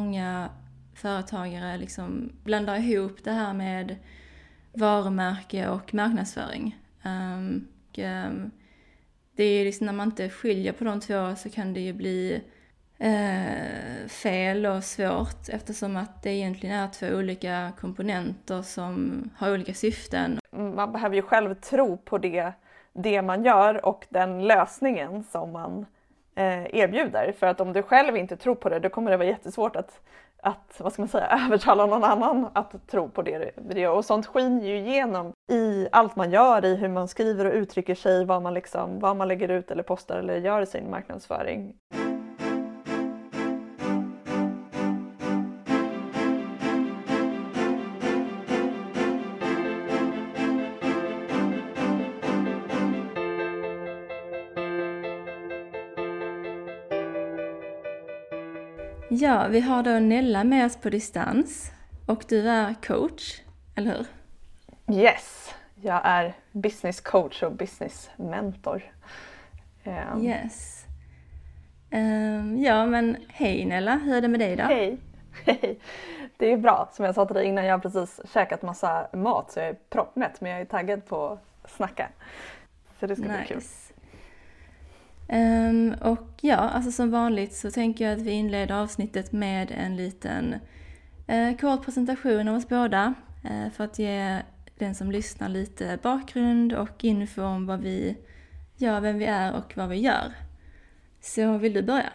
många företagare liksom blandar ihop det här med varumärke och marknadsföring. Um, och, um, det är liksom när man inte skiljer på de två så kan det ju bli uh, fel och svårt eftersom att det egentligen är två olika komponenter som har olika syften. Man behöver ju själv tro på det, det man gör och den lösningen som man Eh, erbjuder. För att om du själv inte tror på det då kommer det vara jättesvårt att, att vad ska man säga, övertala någon annan att tro på det du gör. Och sånt skiner ju igenom i allt man gör, i hur man skriver och uttrycker sig, vad man, liksom, vad man lägger ut eller postar eller gör i sin marknadsföring. Ja, vi har då Nella med oss på distans och du är coach, eller hur? Yes, jag är business coach och business mentor. Um. Yes. Um, ja, men hej Nella, hur är det med dig då? Hej! Hej! Det är bra, som jag sa till dig innan, jag har precis käkat massa mat så jag är proppmätt men jag är taggad på att snacka. Så det ska nice. bli kul. Um, och ja, alltså som vanligt så tänker jag att vi inleder avsnittet med en liten eh, uh, kort presentation av oss båda uh, för att ge den som lyssnar lite bakgrund och info om vad vi gör, vem vi är och vad vi gör. Så vill du börja?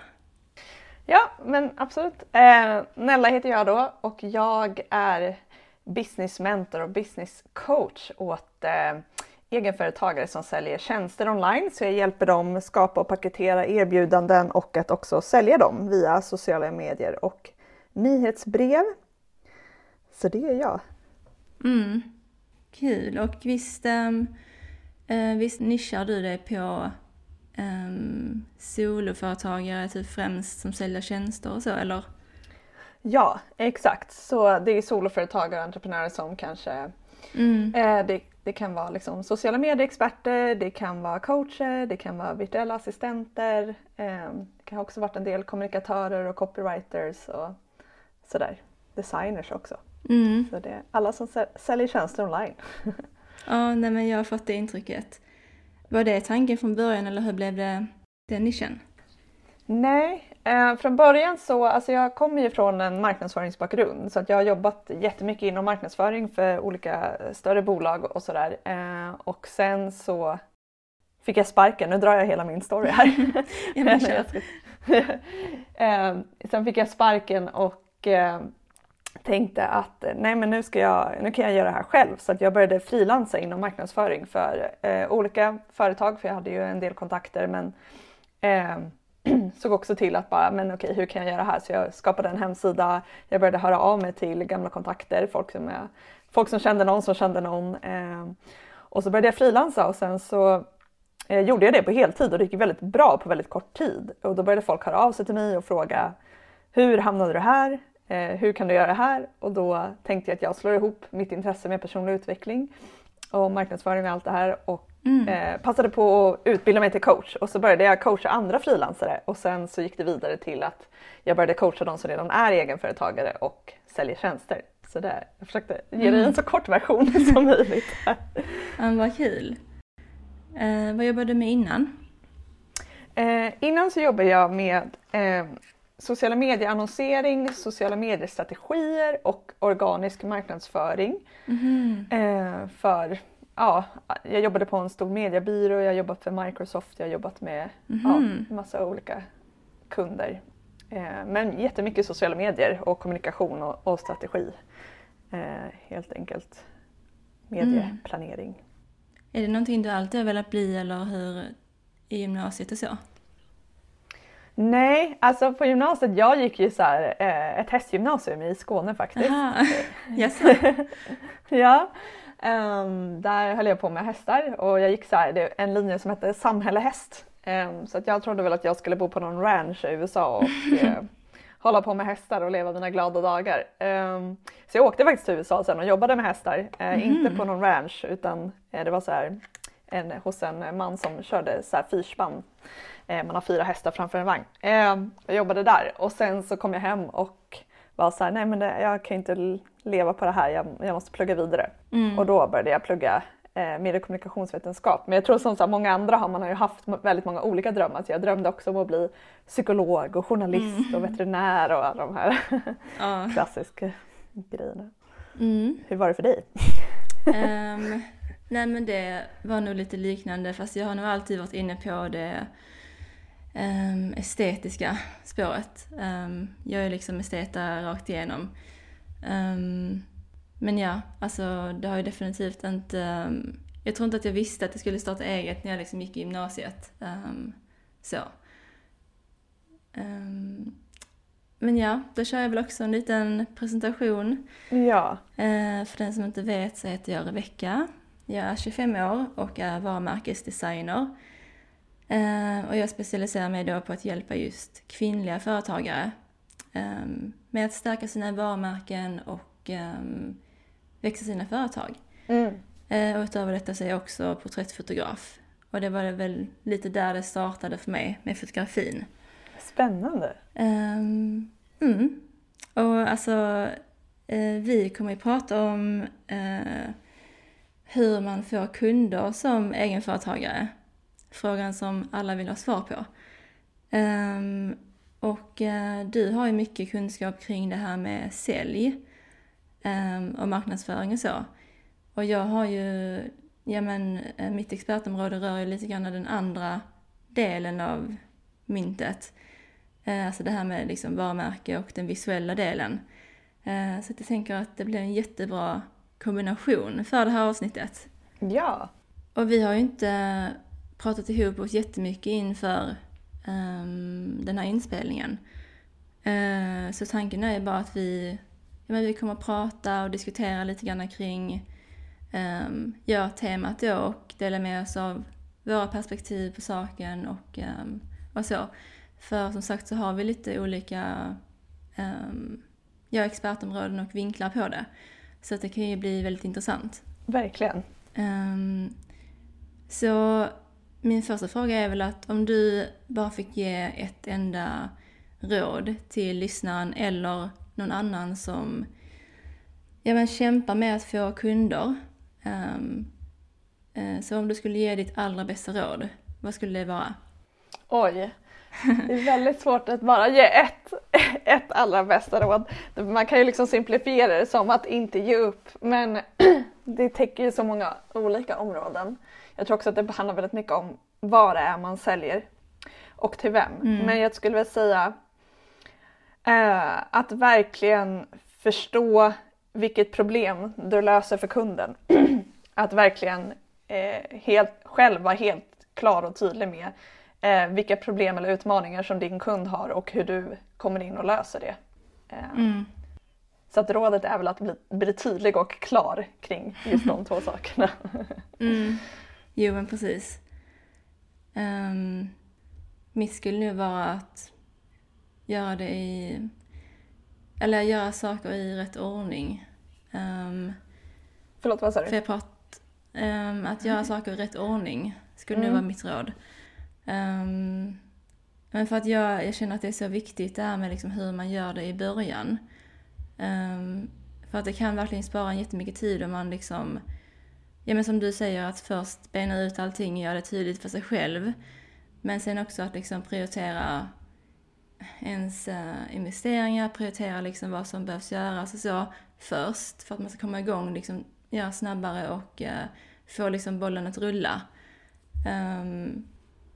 Ja, men absolut. Eh, Nella heter jag då och jag är business mentor och business coach åt eh, egenföretagare som säljer tjänster online så jag hjälper dem skapa och paketera erbjudanden och att också sälja dem via sociala medier och nyhetsbrev. Så det är jag. Mm. Kul och visst, um, uh, visst nischar du dig på um, soloföretagare typ främst som säljer tjänster och så eller? Ja exakt, så det är soloföretagare och entreprenörer som kanske mm. eh, det det kan vara liksom sociala medieexperter, det kan vara coacher, det kan vara virtuella assistenter. Eh, det kan också varit en del kommunikatörer och copywriters och sådär. Designers också. Mm. Så det är alla som säljer tjänster online. ja, nej men jag har fått det intrycket. Var det tanken från början eller hur blev det den nischen? Nej, eh, från början så, alltså jag kommer ju från en marknadsföringsbakgrund så att jag har jobbat jättemycket inom marknadsföring för olika större bolag och sådär. Eh, och sen så fick jag sparken, nu drar jag hela min story här. eh, sen fick jag sparken och eh, tänkte att nej men nu, ska jag, nu kan jag göra det här själv så att jag började frilansa inom marknadsföring för eh, olika företag för jag hade ju en del kontakter men eh, såg också till att bara, men okej hur kan jag göra det här? Så jag skapade en hemsida, jag började höra av mig till gamla kontakter, folk som, jag, folk som kände någon som kände någon. Eh, och så började jag frilansa och sen så eh, gjorde jag det på heltid och det gick väldigt bra på väldigt kort tid. Och då började folk höra av sig till mig och fråga hur hamnade du här? Eh, hur kan du göra det här? Och då tänkte jag att jag slår ihop mitt intresse med personlig utveckling och marknadsföring och allt det här och Mm. Eh, passade på att utbilda mig till coach och så började jag coacha andra frilansare och sen så gick det vidare till att jag började coacha de som redan är egenföretagare och säljer tjänster. Så det, jag försökte ge dig mm. en så kort version som möjligt. ja, vad kul. Eh, vad jobbade du med innan? Eh, innan så jobbade jag med eh, sociala medieannonsering, sociala mediestrategier och organisk marknadsföring. Mm. för ja, jag jobbade på en stor mediebyrå, jag har jobbat för Microsoft, jag har jobbat med mm ja, massa olika kunder. Eh, men jättemycket sociala medier och kommunikation och, och strategi. Eh, helt enkelt. Medieplanering. Mm. Är det någonting du alltid har velat bli eller hur i gymnasiet och så? Nej, alltså på gymnasiet, jag gick ju så här, eh, ett hästgymnasium i Skåne faktiskt. Yes. ja, Um, där höll jag på med hästar och jag gick så här, det en linje som hette samhälle häst. Um, så att jag trodde väl att jag skulle bo på någon ranch i USA och uh, hålla på med hästar och leva mina glada dagar. Um, så jag åkte faktiskt till USA sen och jobbade med hästar. Uh, mm. Inte på någon ranch utan uh, det var så här, en, hos en man som körde så här fyrspann. Man har fyra hästar framför en vagn. Jag jobbade där och sen så kom jag hem och var så här, nej men det, jag kan inte leva på det här, jag, jag måste plugga vidare. Mm. Och då började jag plugga eh, medie och kommunikationsvetenskap. Men jag tror som så här, många andra har man har ju haft väldigt många olika drömmar. Så jag drömde också om att bli psykolog och journalist Mm. och veterinär och alla de här Ja. klassiska grejerna. Mm. Hur var det för dig? Ehm, nej men det var nog lite liknande fast jag har nog alltid varit inne på det ehm, estetiska spåret. Ehm, jag är liksom esteta rakt igenom. Ehm, men ja, alltså det har ju definitivt inte... jag tror inte att jag visste att jag skulle starta eget när jag liksom gick i gymnasiet. Så. Men ja, då kör jag väl också en liten presentation. Ja, Eh, för den som inte vet så heter jag Rebecka. Jag är 25 år och är varumärkesdesigner. Eh, och jag specialiserar mig då på att hjälpa just kvinnliga företagare eh, med att stärka sina varumärken och eh, växa sina företag. mm. Eh, och utöver detta så är jag också porträttfotograf. Och det var väl lite där det startade för mig med fotografin. spännande. Ehm, mm. Och alltså, eh, vi kommer ju prata om hur man får kunder som egenföretagare. Frågan som alla vill ha svar på. Ehm, och eh, du har ju mycket kunskap kring det här med sälj ehm, och marknadsföring och så. Och jag har ju, ja men eh, mitt expertområde rör ju lite grann den andra delen av myntet. Eh, Alltså det här med liksom varumärke och den visuella delen. Eh, Så att jag tänker att det blir en jättebra kombination för det här avsnittet. Ja, Och vi har ju inte pratat ihop oss jättemycket inför ehm, den här inspelningen. Eh, så tanken är bara att vi, ja, men vi kommer att prata och diskutera lite grann kring um, ja, temat då och dela med oss av våra perspektiv på saken och, ehm, och så. För som sagt så har vi lite olika um, ja, expertområden och vinklar på det. Så att det kan ju bli väldigt intressant. verkligen. Ehm, så min första fråga är väl att om du bara fick ge ett enda råd till lyssnaren eller någon annan som ja, men kämpar med att få kunder. Um, uh, så om du skulle ge ditt allra bästa råd, vad skulle det vara? Oj, det är väldigt svårt att bara ge ett, ett allra bästa råd. Man kan ju liksom simplifiera det som att inte ge upp men det täcker ju så många olika områden. Jag tror också att det handlar väldigt mycket om vad det är man säljer och till vem. Mm. Men jag skulle vilja säga eh, att verkligen förstå vilket problem du löser för kunden. att verkligen eh, helt, själv vara helt klar och tydlig med eh, vilka problem eller utmaningar som din kund har och hur du kommer in och löser det. Eh, Mm. Så att rådet är väl att bli, bli tydlig och klar kring just de två sakerna. Mm. Jo, men precis. Um, mitt skulle nu vara att göra det i... Eller göra saker i rätt ordning. Um, Förlåt, vad sa för du? jag prat, ehm, att göra saker i rätt ordning skulle nu Mm. vara mitt råd. Ehm, men för att jag, jag känner att det är så viktigt det här med liksom hur man gör det i början. Ehm, för att det kan verkligen spara en jättemycket tid om man liksom, ja men som du säger, att först bena ut allting och göra det tydligt för sig själv. Men sen också att liksom prioritera ens eh, investeringar, prioritera liksom vad som behövs göras och så först för att man ska komma igång liksom, göra snabbare och uh, få liksom bollen att rulla. Um,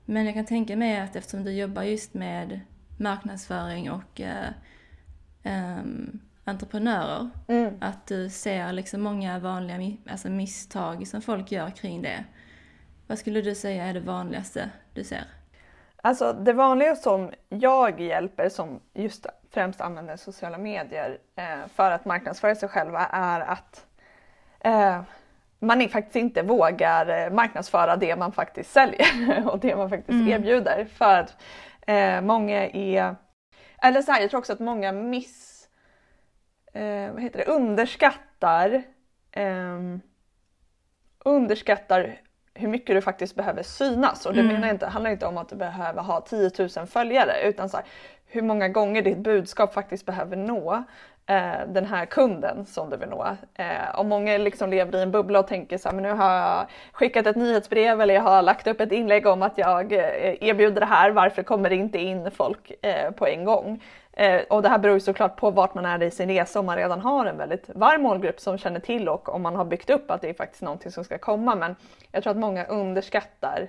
men jag kan tänka mig att eftersom du jobbar just med marknadsföring och uh, um, entreprenörer, Mm. att du ser liksom många vanliga alltså misstag som folk gör kring det. Vad skulle du säga är det vanligaste du ser? Alltså det vanliga som jag hjälper som just främst använder sociala medier eh, för att marknadsföra sig själva är att eh, man faktiskt inte vågar eh, marknadsföra det man faktiskt säljer och det man faktiskt Mm. erbjuder. För att eh, många är, eller så här, jag tror också att många miss, eh, vad heter det, underskattar, ehm, underskattar hur mycket du faktiskt behöver synas. Och det Mm. menar jag inte, handlar inte om att du behöver ha 10 000 följare utan så här, hur många gånger ditt budskap faktiskt behöver nå eh, den här kunden som du vill nå. Eh, om många liksom lever i en bubbla och tänker så här, men nu har jag skickat ett nyhetsbrev eller jag har lagt upp ett inlägg om att jag eh, erbjuder det här, varför kommer det inte in folk eh, på en gång? Eh, och det här beror ju såklart på vart man är i sin resa om man redan har en väldigt varm målgrupp som känner till och om man har byggt upp att det är faktiskt någonting som ska komma. Men jag tror att många underskattar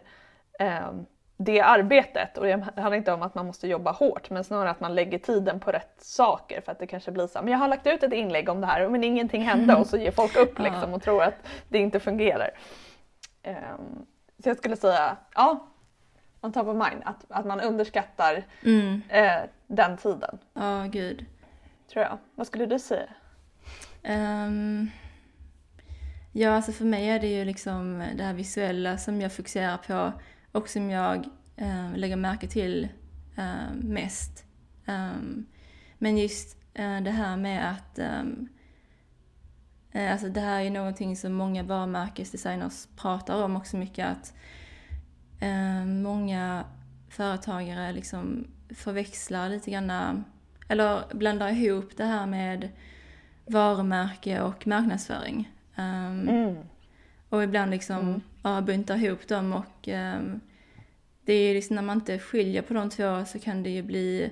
eh, det arbetet och det handlar inte om att man måste jobba hårt men snarare att man lägger tiden på rätt saker för att det kanske blir så här, men jag har lagt ut ett inlägg om det här men ingenting hände och så ger folk upp liksom och tror att det inte fungerar. Um, så jag skulle säga, ja, on top of mind, att, att man underskattar mm. eh, den tiden. Ja, oh, gud. Tror jag. Vad skulle du säga? Um, ja, alltså för mig är det ju liksom det här visuella som jag fokuserar på och som jag eh, lägger märke till eh, mest. Um, men just eh, det här med att um, Alltså det här är någonting som många varumärkesdesigners pratar om också mycket att många företagare liksom förväxlar lite grann, eller blandar ihop det här med varumärke och marknadsföring. Um, mm. Och ibland liksom mm. ja, buntar ihop dem och um, det är liksom när man inte skiljer på de två så kan det ju bli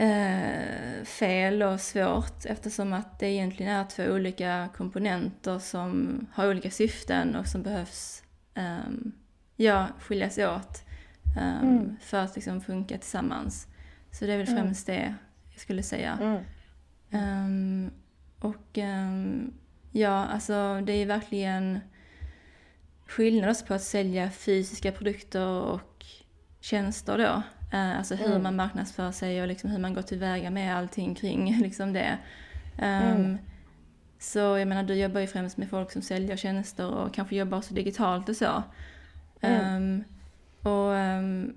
uh, fel och svårt eftersom att det egentligen är två olika komponenter som har olika syften och som behövs um, ja, skiljas åt um, mm. för att liksom funka tillsammans. Så det är väl mm. främst mm. det jag skulle säga. Um, och um, ja, alltså det är verkligen skillnad också på att sälja fysiska produkter och tjänster då. Uh, alltså hur mm. man marknadsför sig och liksom hur man går tillväga med allting kring liksom det. Um, så jag menar, du jobbar ju främst med folk som säljer tjänster och kanske jobbar också digitalt och så. Um, och, um,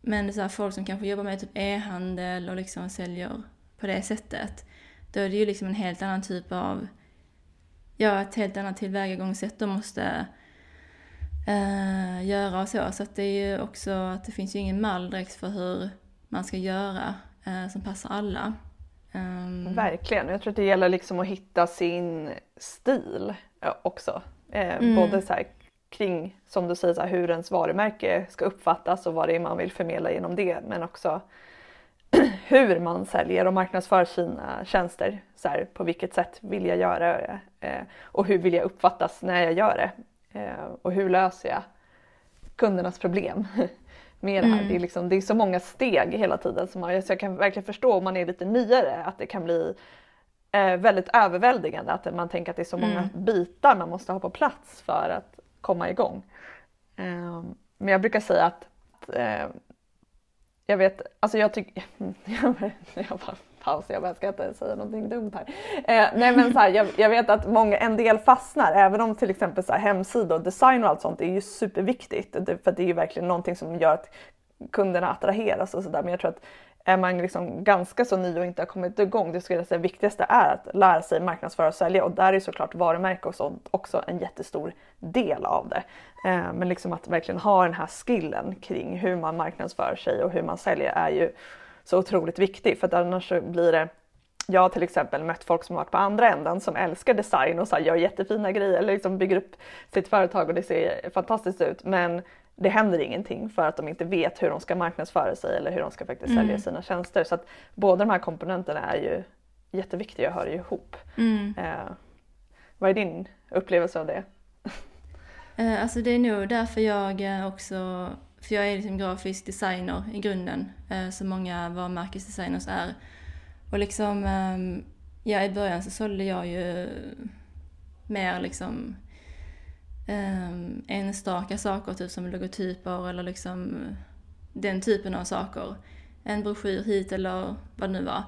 men så här, folk som kanske jobbar med typ e-handel och liksom säljer på det sättet. Då är det ju liksom en helt annan typ av, ja ett helt annat tillvägagångssätt de måste uh, göra och så. Så att det är ju också att det finns ju ingen mall direkt för hur man ska göra uh, som passar alla. Um, Verkligen, jag tror att det gäller liksom att hitta sin stil också. Eh, mm. Både så här, kring, som du säger, så hur ens varumärke ska uppfattas och vad det är man vill förmedla genom det. Men också hur man säljer och marknadsför sina tjänster. Så här, på vilket sätt vill jag göra det eh, och hur vill jag uppfattas när jag gör det? Eh, och hur löser jag kundernas problem med det här? Mm. Det, är liksom, det är så många steg hela tiden som man, så jag kan verkligen förstå om man är lite nyare att det kan bli eh, väldigt överväldigande att man tänker att det är så många mm. bitar man måste ha på plats för att komma igång. Ehm, men jag brukar säga att ehm, jag vet, alltså jag tycker, jag bara pausar, jag bara ska inte säga någonting dumt här. Eh, nej men så här, jag, jag, vet att många, en del fastnar, även om till exempel så här, hemsida och design och allt sånt är ju superviktigt. för det är ju verkligen någonting som gör att kunderna attraheras och sådär. Men jag tror att är man liksom ganska så ny och inte har kommit igång, det skulle jag säga viktigaste är att lära sig marknadsföra och sälja och där är såklart varumärke och sånt också en jättestor del av det. Eh, men liksom att verkligen ha den här skillen kring hur man marknadsför sig och hur man säljer är ju så otroligt viktigt för att annars så blir det jag har till exempel mött folk som har varit på andra änden som älskar design och så gör jättefina grejer eller liksom bygger upp sitt företag och det ser fantastiskt ut men det händer ingenting för att de inte vet hur de ska marknadsföra sig eller hur de ska faktiskt mm. sälja sina tjänster. Så att båda de här komponenterna är ju jätteviktiga och hör ju ihop. Mm. Eh, vad är din upplevelse av det? Eh, alltså det är nog därför jag eh, också, för jag är liksom grafisk designer i grunden, eh, som många varumärkesdesigners är. Och liksom, ehm, ja i början så sålde jag ju mer liksom um, enstaka saker, typ som logotyper eller liksom den typen av saker. En broschyr hit eller vad det nu var.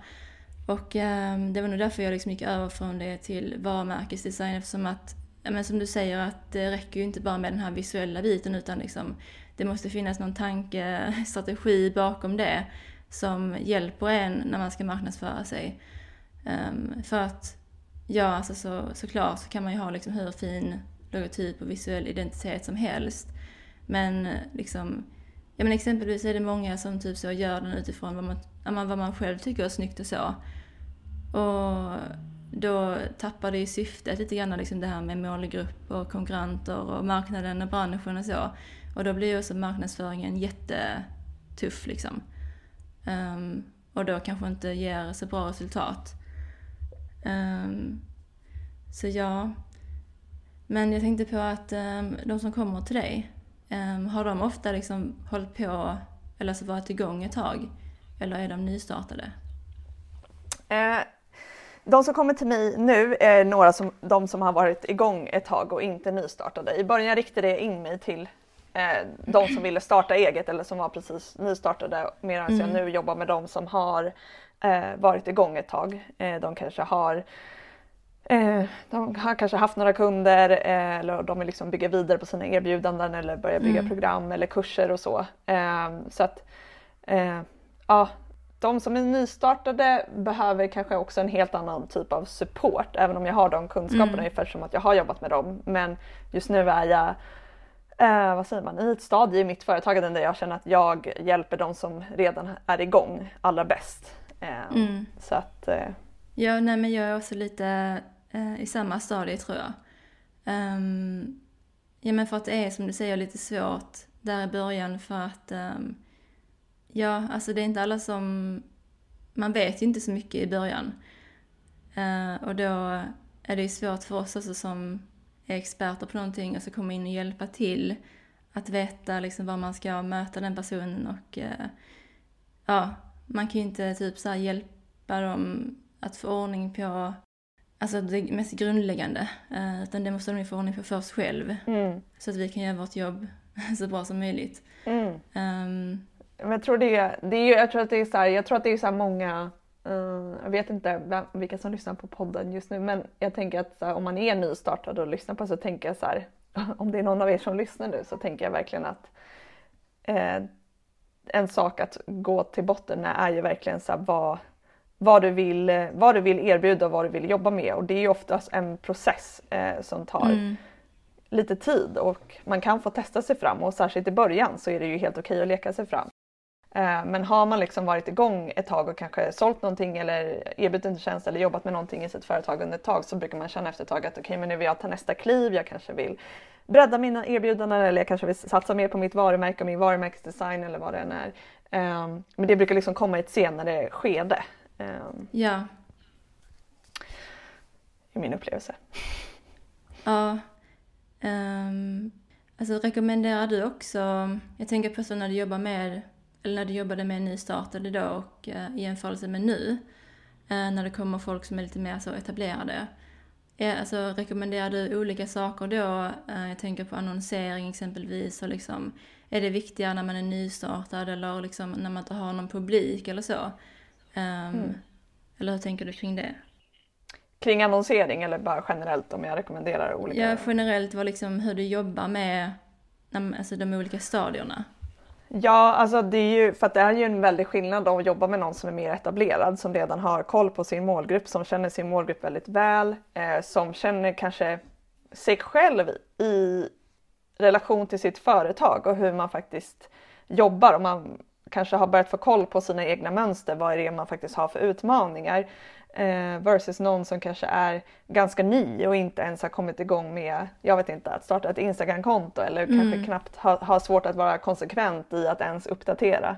Och um, det var nog därför jag liksom gick över från det till varumärkesdesign eftersom att, men som du säger, att det räcker ju inte bara med den här visuella biten utan liksom det måste finnas någon tanke, strategi bakom det som hjälper en när man ska marknadsföra sig. Um, för att, ja alltså så, såklart så kan man ju ha liksom hur fin logotyp och visuell identitet som helst. Men liksom, ja men exempelvis är det många som typ så gör den utifrån vad man, vad man själv tycker är snyggt och så. Och då tappar det ju syftet lite grann liksom det här med målgrupp och konkurrenter och marknaden och branschen och så. Och då blir ju också marknadsföringen jättetuff liksom. Um, och då kanske inte ger så bra resultat. Um, så ja. Men jag tänkte på att um, de som kommer till dig, har de ofta liksom hållit på, eller så varit igång ett tag? Eller är de nystartade? Uh de som kommer till mig nu är några som de som har varit igång ett tag och inte nystartade. I början riktade jag in mig till eh, de som ville starta eget eller som var precis nystartade medan mm. jag nu jobbar med de som har eh, varit igång ett tag. Eh, de kanske har eh, de har kanske haft några kunder eh, eller de vill liksom bygga vidare på sina erbjudanden eller börja bygga mm. program eller kurser och så. Eh, så att ja, de som är nystartade behöver kanske också en helt annan typ av support, även om jag har de kunskaperna mm. ungefär som att jag har jobbat med dem. Men just nu är jag eh, vad säger man, i ett stadie i mitt företagande där jag känner att jag hjälper de som redan är igång allra bäst. Eh, mm. Så att, eh. Ja, nej men jag är också lite eh, i samma stadie tror jag. Um, ja men för att det är som du säger lite svårt där i början för att um, Ja, alltså det är inte alla som... Man vet ju inte så mycket i början. Uh, och då är det ju svårt för oss också som är experter på någonting och ska komma in och hjälpa till att veta liksom var man ska möta den personen och uh, ja, man kan ju inte typ så hjälpa dem att få ordning på alltså det mest grundläggande. Uh, utan det måste de få ordning på först själv. Mm. Så att vi kan göra vårt jobb så bra som möjligt. Mm. Um, men jag tror det det är, jag tror att det är så här, jag tror att det är så många Uh, jag vet inte vem, vilka som lyssnar på podden just nu men jag tänker att här, om man är nystartad och lyssnar på så tänker jag så här, om det är någon av er som lyssnar nu så tänker jag verkligen att uh, en sak att gå till botten med är ju verkligen så här, vad, vad, du vill, vad du vill erbjuda och vad du vill jobba med och det är ju oftast en process uh, som tar mm. lite tid och man kan få testa sig fram och särskilt i början så är det ju helt okej att leka sig fram. Eh, men har man liksom varit igång ett tag och kanske sålt någonting eller erbjudit en tjänst eller jobbat med någonting i sitt företag under ett tag så brukar man känna efter ett tag att okej okay, men nu vill jag ta nästa kliv, jag kanske vill bredda mina erbjudanden eller jag kanske vill satsa mer på mitt varumärke och min varumärkesdesign eller vad det än är. Ehm, men det brukar liksom komma i ett senare skede. Ehm, ja. I min upplevelse. Ja. Um, alltså rekommenderar du också, jag tänker på så när du jobbar med eller när du jobbade med nystartade då och eh, i jämförelse med nu, eh, när det kommer folk som är lite mer så etablerade. Eh, alltså, rekommenderar du olika saker då? Jag tänker på annonsering exempelvis och liksom, är det viktigare när man är nystartad eller liksom när man inte har någon publik eller så? Um, mm. Eller hur tänker du kring det? Kring annonsering eller bara generellt om jag rekommenderar olika? Ja, generellt vad liksom, hur du jobbar med alltså, de olika stadierna. Ja, alltså det är ju för att det är ju en väldig skillnad att jobba med någon som är mer etablerad, som redan har koll på sin målgrupp, som känner sin målgrupp väldigt väl, eh, som känner kanske sig själv i relation till sitt företag och hur man faktiskt jobbar. Och man kanske har börjat få koll på sina egna mönster, vad är det man faktiskt har för utmaningar. Eh, versus någon som kanske är ganska ny och inte ens har kommit igång med, jag vet inte, att starta ett Instagramkonto eller mm. kanske knappt har ha svårt att vara konsekvent i att ens uppdatera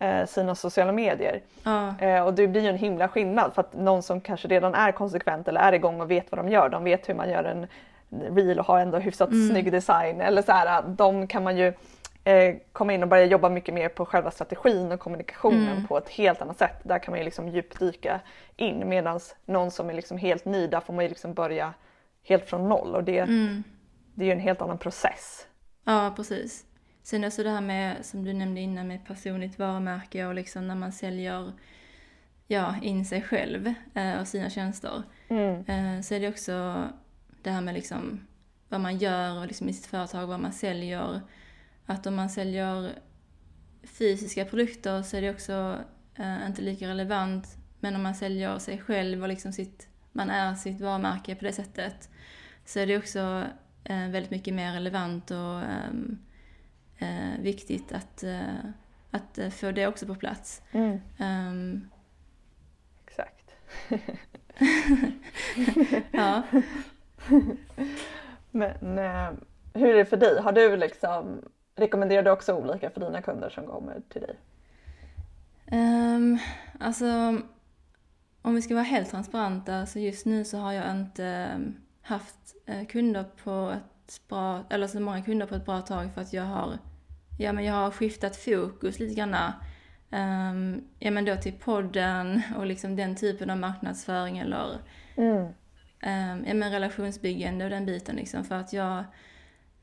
eh, sina sociala medier. Ja. Eh, och det blir ju en himla skillnad för att någon som kanske redan är konsekvent eller är igång och vet vad de gör, de vet hur man gör en reel och har ändå hyfsat mm. snygg design eller så här, de kan man ju eh, komma in och börja jobba mycket mer på själva strategin och kommunikationen mm. på ett helt annat sätt. Där kan man ju liksom djupdyka in medan någon som är liksom helt ny, där får man ju liksom börja helt från noll och det, mm. det är ju en helt annan process. Ja, precis. Sen också det här med, som du nämnde innan, med personligt varumärke och liksom när man säljer ja, in sig själv eh, och sina tjänster. Mm. Eh, så är det också det här med liksom vad man gör liksom i sitt företag, vad man säljer, att om man säljer fysiska produkter så är det också eh, inte lika relevant. Men om man säljer sig själv och liksom sitt, man är sitt varumärke på det sättet så är det också eh, väldigt mycket mer relevant och ehm, eh, viktigt att, eh, att eh, få det också på plats. Mm. Ehm, Exakt. ja. Men eh, hur är det för dig? Har du liksom, rekommenderar du också olika för dina kunder som kommer till dig? Um, alltså, om vi ska vara helt transparenta, så just nu så har jag inte ehm, haft eh, kunder på ett bra, eller så många kunder på ett bra tag för att jag har, ja men jag har skiftat fokus lite grann. Um, ja men då till podden och liksom den typen av marknadsföring eller Mm. um, ja men relationsbyggande och den biten liksom för att jag,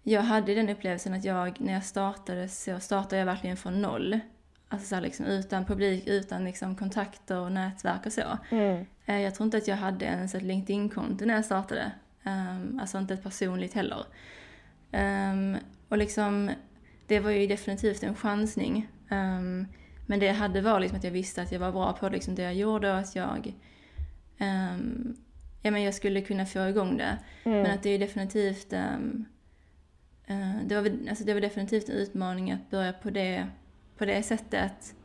jag hade den upplevelsen att jag, när jag startade så startade jag verkligen från noll. Alltså så liksom utan publik, utan liksom kontakter och nätverk och så. Mm. Eh, Jag tror inte att jag hade ens ett LinkedIn-konto när jag startade. Um, alltså inte ett personligt heller. Ehm, och liksom, det var ju definitivt en chansning. Ehm, men det jag hade var liksom att jag visste att jag var bra på liksom det jag gjorde och att jag, um, ja, men jag skulle kunna få igång det. Mm. Men att det är definitivt, det, var, alltså det var definitivt en utmaning att börja på det, på det sättet.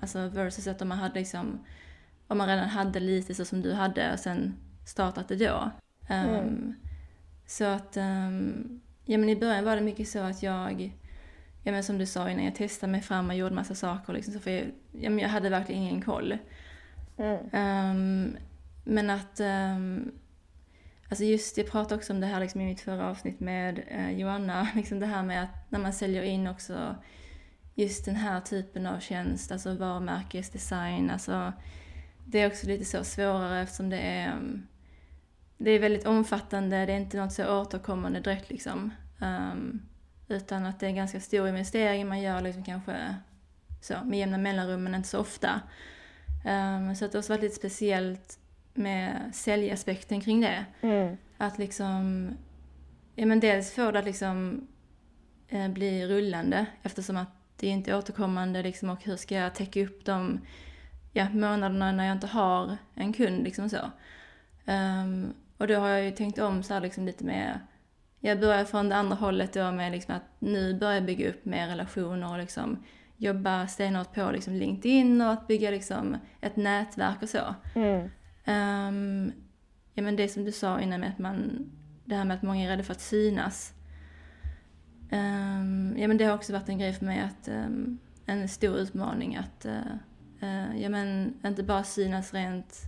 Alltså versus att om man hade liksom, om man redan hade lite så som du hade och sen startat det då. Ehm, Mm. Så att, ehm, ja men i början var det mycket så att jag, ja men som du sa innan, jag testade mig fram och gjorde massa saker liksom, så för jag, ja, men jag hade verkligen ingen koll. Mm. Ehm, men att, um, alltså just jag pratade också om det här liksom i mitt förra avsnitt med eh, Joanna, liksom det här med att när man säljer in också just den här typen av tjänst, alltså varumärkesdesign, alltså det är också lite så svårare eftersom det är, mm, det är väldigt omfattande, det är inte något så återkommande direkt liksom. Um, utan att det är en ganska stor investering man gör liksom kanske så med jämna mellanrum men inte så ofta. Um, så att det har också varit lite speciellt med säljaspekten kring det. Mm. Att liksom, ja men dels få det att liksom eh, bli rullande eftersom att det inte är återkommande liksom och hur ska jag täcka upp de ja, månaderna när jag inte har en kund liksom så. Ehm, och då har jag ju tänkt om så här liksom lite mer, jag börjar från det andra hållet då med liksom att nu börjar jag bygga upp mer relationer och liksom jobba stenhårt på liksom LinkedIn och att bygga liksom ett nätverk och så. Mm. Ehm, ja men det som du sa innan med att man, det här med att många är rädda för att synas. Ehm, ja men det har också varit en grej för mig att, ehm, en stor utmaning att, eh, eh, ja men inte bara synas rent,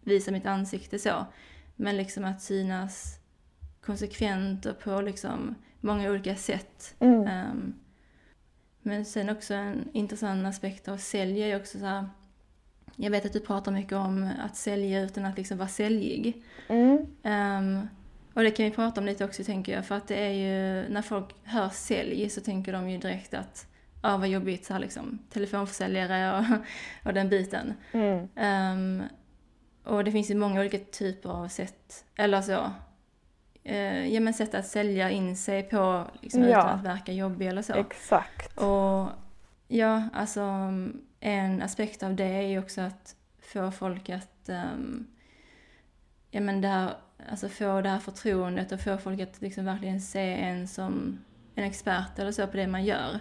visa mitt ansikte så, men liksom att synas konsekvent och på liksom många olika sätt. Mm. Men sen också en intressant aspekt av sälj är också så här, jag vet att du pratar mycket om att sälja utan att liksom vara säljig. Mm. Ehm, och det kan vi prata om lite också tänker jag, för att det är ju, när folk hör sälj så tänker de ju direkt att, ja vad jobbigt så här liksom, telefonförsäljare och, och den biten. Mm. Ehm, och det finns ju många olika typer av sätt, eller så, eh, ja men sätt att sälja in sig på liksom, Ja. utan att verka jobbig eller så. Exakt. Och ja, alltså en aspekt av det är ju också att få folk att, ehm, ja men det här, alltså få det här förtroendet och få folk att liksom verkligen se en som en expert eller så på det man gör.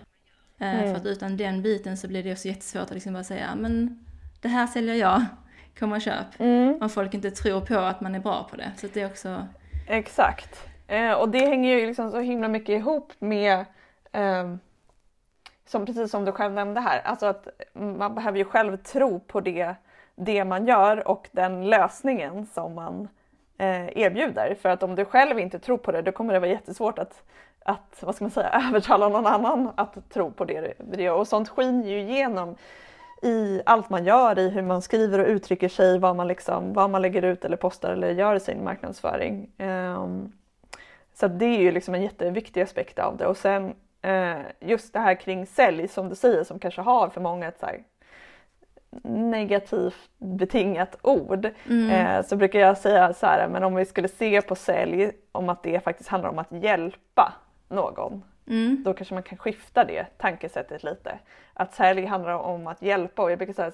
Eh, Mm. För att utan den biten så blir det också jättesvårt att liksom bara säga, "Ja, men det här säljer jag, kom och köp. Mm. Om folk inte tror på att man är bra på det. Så att det är också, Exakt. Eh, och det hänger ju liksom så himla mycket ihop med ehm, som precis som du själv nämnde här, alltså att man behöver ju själv tro på det, det man gör och den lösningen som man eh, erbjuder. För att om du själv inte tror på det, då kommer det vara jättesvårt att, att vad ska man säga, övertala någon annan att tro på det du gör. Och sånt skiner ju igenom i allt man gör, i hur man skriver och uttrycker sig, vad man, liksom, vad man lägger ut eller postar eller gör i sin marknadsföring. Um, så det är ju liksom en jätteviktig aspekt av det. Och sen just det här kring sälj som du säger som kanske har för många ett så negativt betingat ord. mm, Eh, så brukar jag säga så här, men om vi skulle se på sälj om att det faktiskt handlar om att hjälpa någon mm, då kanske man kan skifta det tankesättet lite. Att sälj handlar om att hjälpa och jag brukar säga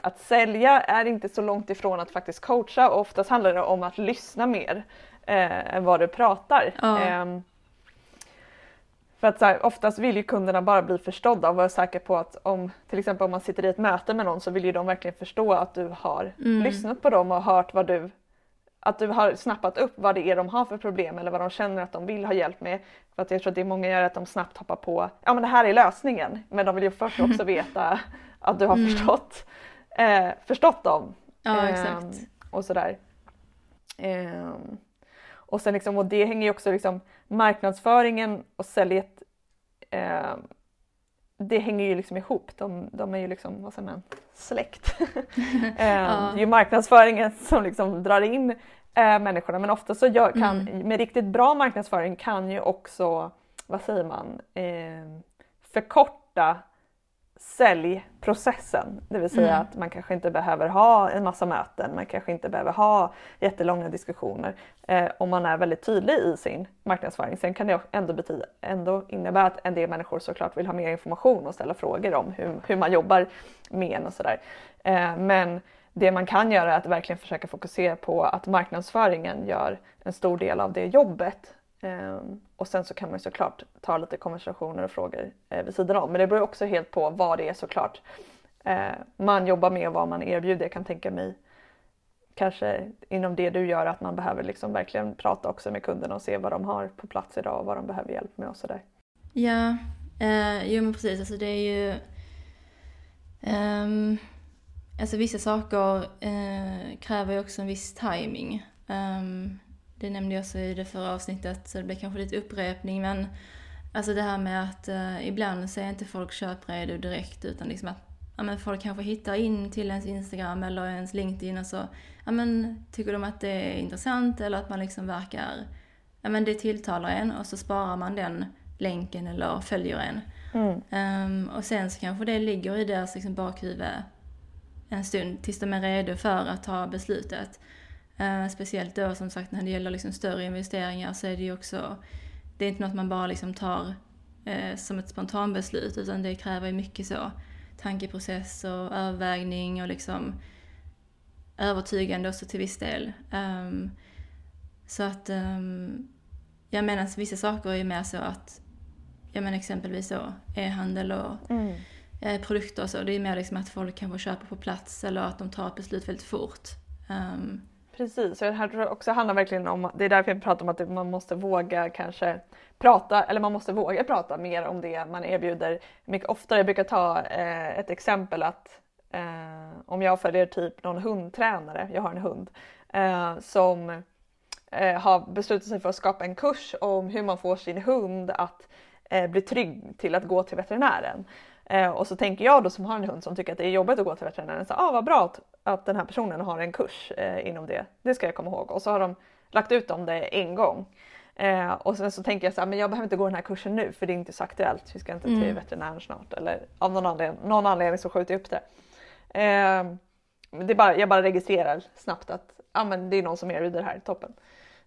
att sälja är inte så långt ifrån att faktiskt coacha och oftast handlar det om att lyssna mer eh, än vad du pratar. Ja. Ehm, för att så här, oftast vill ju kunderna bara bli förstådda och vara säkra på att om till exempel om man sitter i ett möte med någon så vill ju de verkligen förstå att du har Mm. lyssnat på dem och hört vad du att du har snappat upp vad det är de har för problem eller vad de känner att de vill ha hjälp med. För att jag tror att det är många gör att de snabbt hoppar på, ja men det här är lösningen. Men de vill ju först också veta att du har Mm. förstått, eh, förstått dem. Ja, exakt. Och sådär. Ehm, och sen liksom, och det hänger ju också liksom marknadsföringen och säljet ehm, det hänger ju liksom ihop. De, de är ju liksom, vad säger man, släkt. Ehm, Ja. Det är ju marknadsföringen som liksom drar in eh, människorna men ofta så gör, kan, Mm. med riktigt bra marknadsföring kan ju också, vad säger man, eh, förkorta säljprocessen. Det vill säga Mm. att man kanske inte behöver ha en massa möten, man kanske inte behöver ha jättelånga diskussioner eh, om man är väldigt tydlig i sin marknadsföring. Sen kan det ändå, betyda, ändå innebära att en del människor såklart vill ha mer information och ställa frågor om hur, hur man jobbar med en och sådär. Eh, men det man kan göra är att verkligen försöka fokusera på att marknadsföringen gör en stor del av det jobbet. Ehm, och sen så kan man ju såklart ta lite konversationer och frågor eh, vid sidan om. Men det beror också helt på vad det är såklart eh, man jobbar med och vad man erbjuder. Jag kan tänka mig kanske inom det du gör att man behöver liksom verkligen prata också med kunderna och se vad de har på plats idag och vad de behöver hjälp med och sådär. Ja, eh, jo men precis. Alltså det är ju... ehm, alltså vissa saker eh, kräver ju också en viss timing. Ehm, det nämnde jag också i det förra avsnittet, så det blir kanske lite upprepning. Men alltså det här med att eh, ibland så är inte folk köpredo direkt, utan liksom att ja, men folk kanske hittar in till ens Instagram eller ens LinkedIn och så ja, men, tycker de att det är intressant eller att man liksom verkar, ja men det tilltalar en och så sparar man den länken eller följer en. Mm. Ehm, och sen så kanske det ligger i deras liksom bakhuvud en stund tills de är redo för att ta beslutet. Eh, speciellt då som sagt när det gäller liksom större investeringar så är det ju också, det är inte något man bara liksom tar eh, som ett spontanbeslut utan det kräver ju mycket så tankeprocess och övervägning och liksom övertygande också till viss del. Ehm, så att um, jag menar vissa saker är ju mer så att ja men exempelvis så e-handel och Mm. eh, produkter och så. Det är mer liksom att folk kanske köper på plats eller att de tar ett beslut väldigt fort. Ehm, Precis, och det här tror jag också handlar verkligen om, det är därför jag pratar om att man måste våga kanske prata, eller man måste våga prata mer om det man erbjuder mycket oftare. Jag brukar ta eh, ett exempel att eh, om jag följer typ någon hundtränare, jag har en hund, eh, som eh, har beslutat sig för att skapa en kurs om hur man får sin hund att eh, bli trygg till att gå till veterinären. Eh, och så tänker jag då som har en hund som tycker att det är jobbigt att gå till veterinären, så ah, vad bra att, att den här personen har en kurs eh, inom det. Det ska jag komma ihåg. Och så har de lagt ut om det en gång. Eh, och sen så tänker jag så här, men jag behöver inte gå den här kursen nu för det är inte så aktuellt. Vi ska inte till Mm. veterinären snart. Eller av någon anledning, någon anledning så skjuter jag upp det. Eh, det är bara, jag bara registrerar snabbt att ah, men det är någon som erbjuder det här, toppen.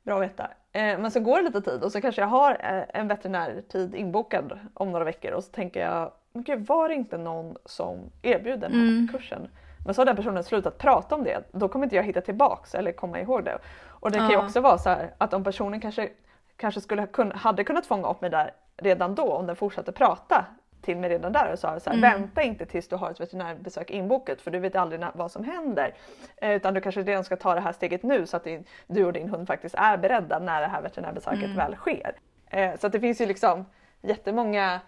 Bra att veta. Eh, men så går det lite tid och så kanske jag har eh, en veterinärtid inbokad om några veckor och så tänker jag, men gud var det inte någon som erbjuder den här Mm. kursen? Men så har den personen slutat prata om det, då kommer inte jag hitta tillbaks eller komma ihåg det. Och det kan ju också vara så här att om personen kanske, kanske skulle kun, hade kunnat fånga upp mig där redan då om den fortsatte prata till mig redan där och sa så här, Mm. vänta inte tills du har ett veterinärbesök inbokat för du vet aldrig när, vad som händer. Eh, utan du kanske redan ska ta det här steget nu så att din, du och din hund faktiskt är beredda när det här veterinärbesöket Mm. väl sker. Eh, så att det finns ju liksom jättemånga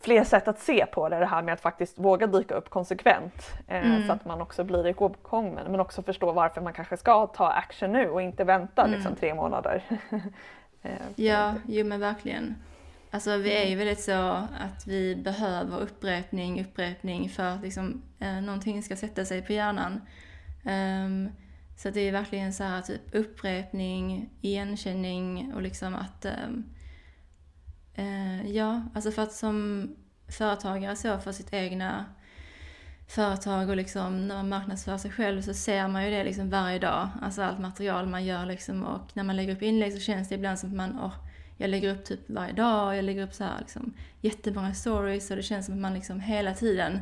fler sätt att se på det, det här med att faktiskt våga dyka upp konsekvent. Eh, Mm. Så att man också blir ihågkommen men också förstå varför man kanske ska ta action nu och inte vänta Mm. liksom, tre månader. Eh, Ja, jo men verkligen. Alltså vi är ju väldigt så att vi behöver upprepning, upprepning för att liksom eh, någonting ska sätta sig på hjärnan. Ehm, så det är verkligen så här typ upprepning, igenkänning och liksom att ehm, eh, ja, alltså för att som företagare så för sitt egna företag och liksom när man marknadsför sig själv så ser man ju det liksom varje dag. Alltså allt material man gör liksom och när man lägger upp inlägg så känns det ibland som att man, åh, jag lägger upp typ varje dag, jag lägger upp så här liksom jättemånga stories och det känns som att man liksom hela tiden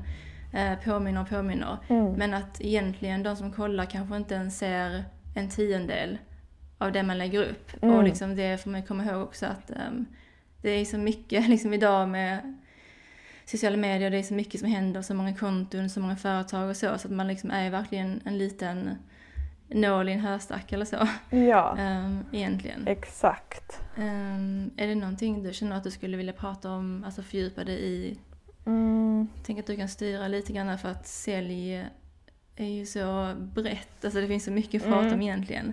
eh, påminner och påminner. Mm. Men att egentligen de som kollar kanske inte ens ser en tiondel av det man lägger upp. Mm. Och liksom det får man komma ihåg också att ehm, det är så mycket liksom idag med sociala medier, det är så mycket som händer, så många konton, så många företag och så, så att man liksom är verkligen en liten nål i en höstack eller så. Ja, um, egentligen. exakt. Um, är det någonting du känner att du skulle vilja prata om, alltså fördjupa dig i? Mm. Tänk att du kan styra lite grann för att sälj är ju så brett, alltså det finns så mycket att prata Mm. om egentligen.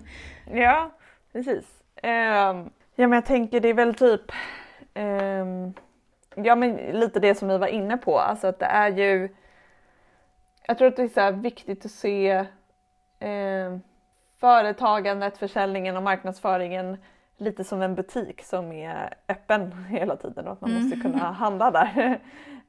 Ja, precis. Ehm, ja men jag tänker det är väl typ ehm, Ja men lite det som vi var inne på, alltså att det är ju Jag tror att det är så viktigt att se ehm, företagandet, försäljningen och marknadsföringen lite som en butik som är öppen hela tiden och att man Mm. måste kunna handla där.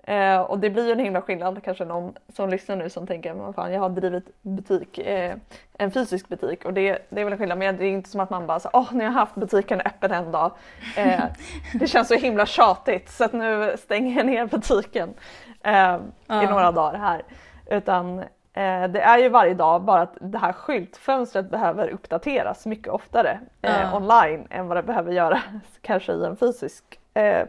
Eh, och det blir ju en himla skillnad, kanske någon som lyssnar nu som tänker vad fan jag har drivit butik, eh, en fysisk butik och det, det är väl en skillnad men det är inte som att man bara åh nu har jag haft butiken öppen en dag. Eh, det känns så himla tjatigt så att nu stänger jag ner butiken eh, i Ja. några dagar här. Utan eh, det är ju varje dag bara att det här skyltfönstret behöver uppdateras mycket oftare eh, Ja. online än vad det behöver göra kanske i en fysisk eh,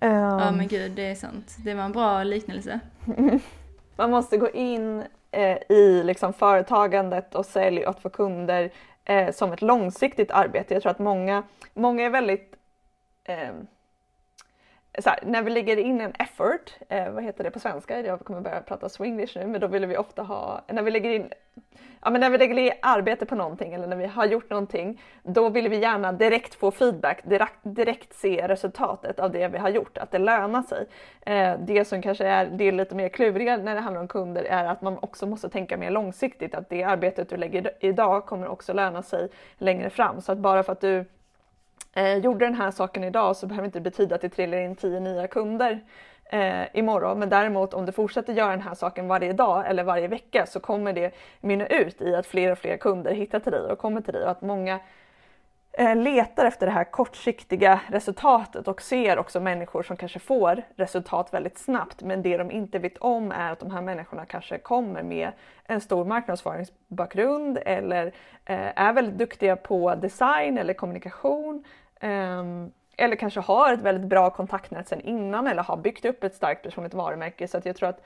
butik. Ja Ehm, men gud, det är sant. Det var en bra liknelse. man måste gå in eh, i liksom, företagandet och sälj och att få kunder eh, som ett långsiktigt arbete. Jag tror att många, många är väldigt eh, här, när vi lägger in en effort, eh, vad heter det på svenska? Jag kommer börja prata swinglish nu, men då vill vi ofta ha, när vi lägger in Ja, men när vi lägger in arbete på någonting eller när vi har gjort någonting, då vill vi gärna direkt få feedback, direkt, direkt se resultatet av det vi har gjort, att det lönar sig. Eh, det som kanske är det är lite mer kluriga när det handlar om kunder är att man också måste tänka mer långsiktigt, att det arbetet du lägger idag kommer också löna sig längre fram. Så att bara för att du eh, gjorde den här saken idag så behöver det inte betyda att det trillar in tio nya kunder eh, imorgon. Men däremot om du fortsätter göra den här saken varje dag eller varje vecka så kommer det mynna ut i att fler och fler kunder hittar till dig och kommer till dig och att många eh, letar efter det här kortsiktiga resultatet och ser också människor som kanske får resultat väldigt snabbt men det de inte vet om är att de här människorna kanske kommer med en stor marknadsföringsbakgrund eller eh, är väldigt duktiga på design eller kommunikation eller kanske har ett väldigt bra kontaktnät sedan innan eller har byggt upp ett starkt personligt varumärke så att jag tror att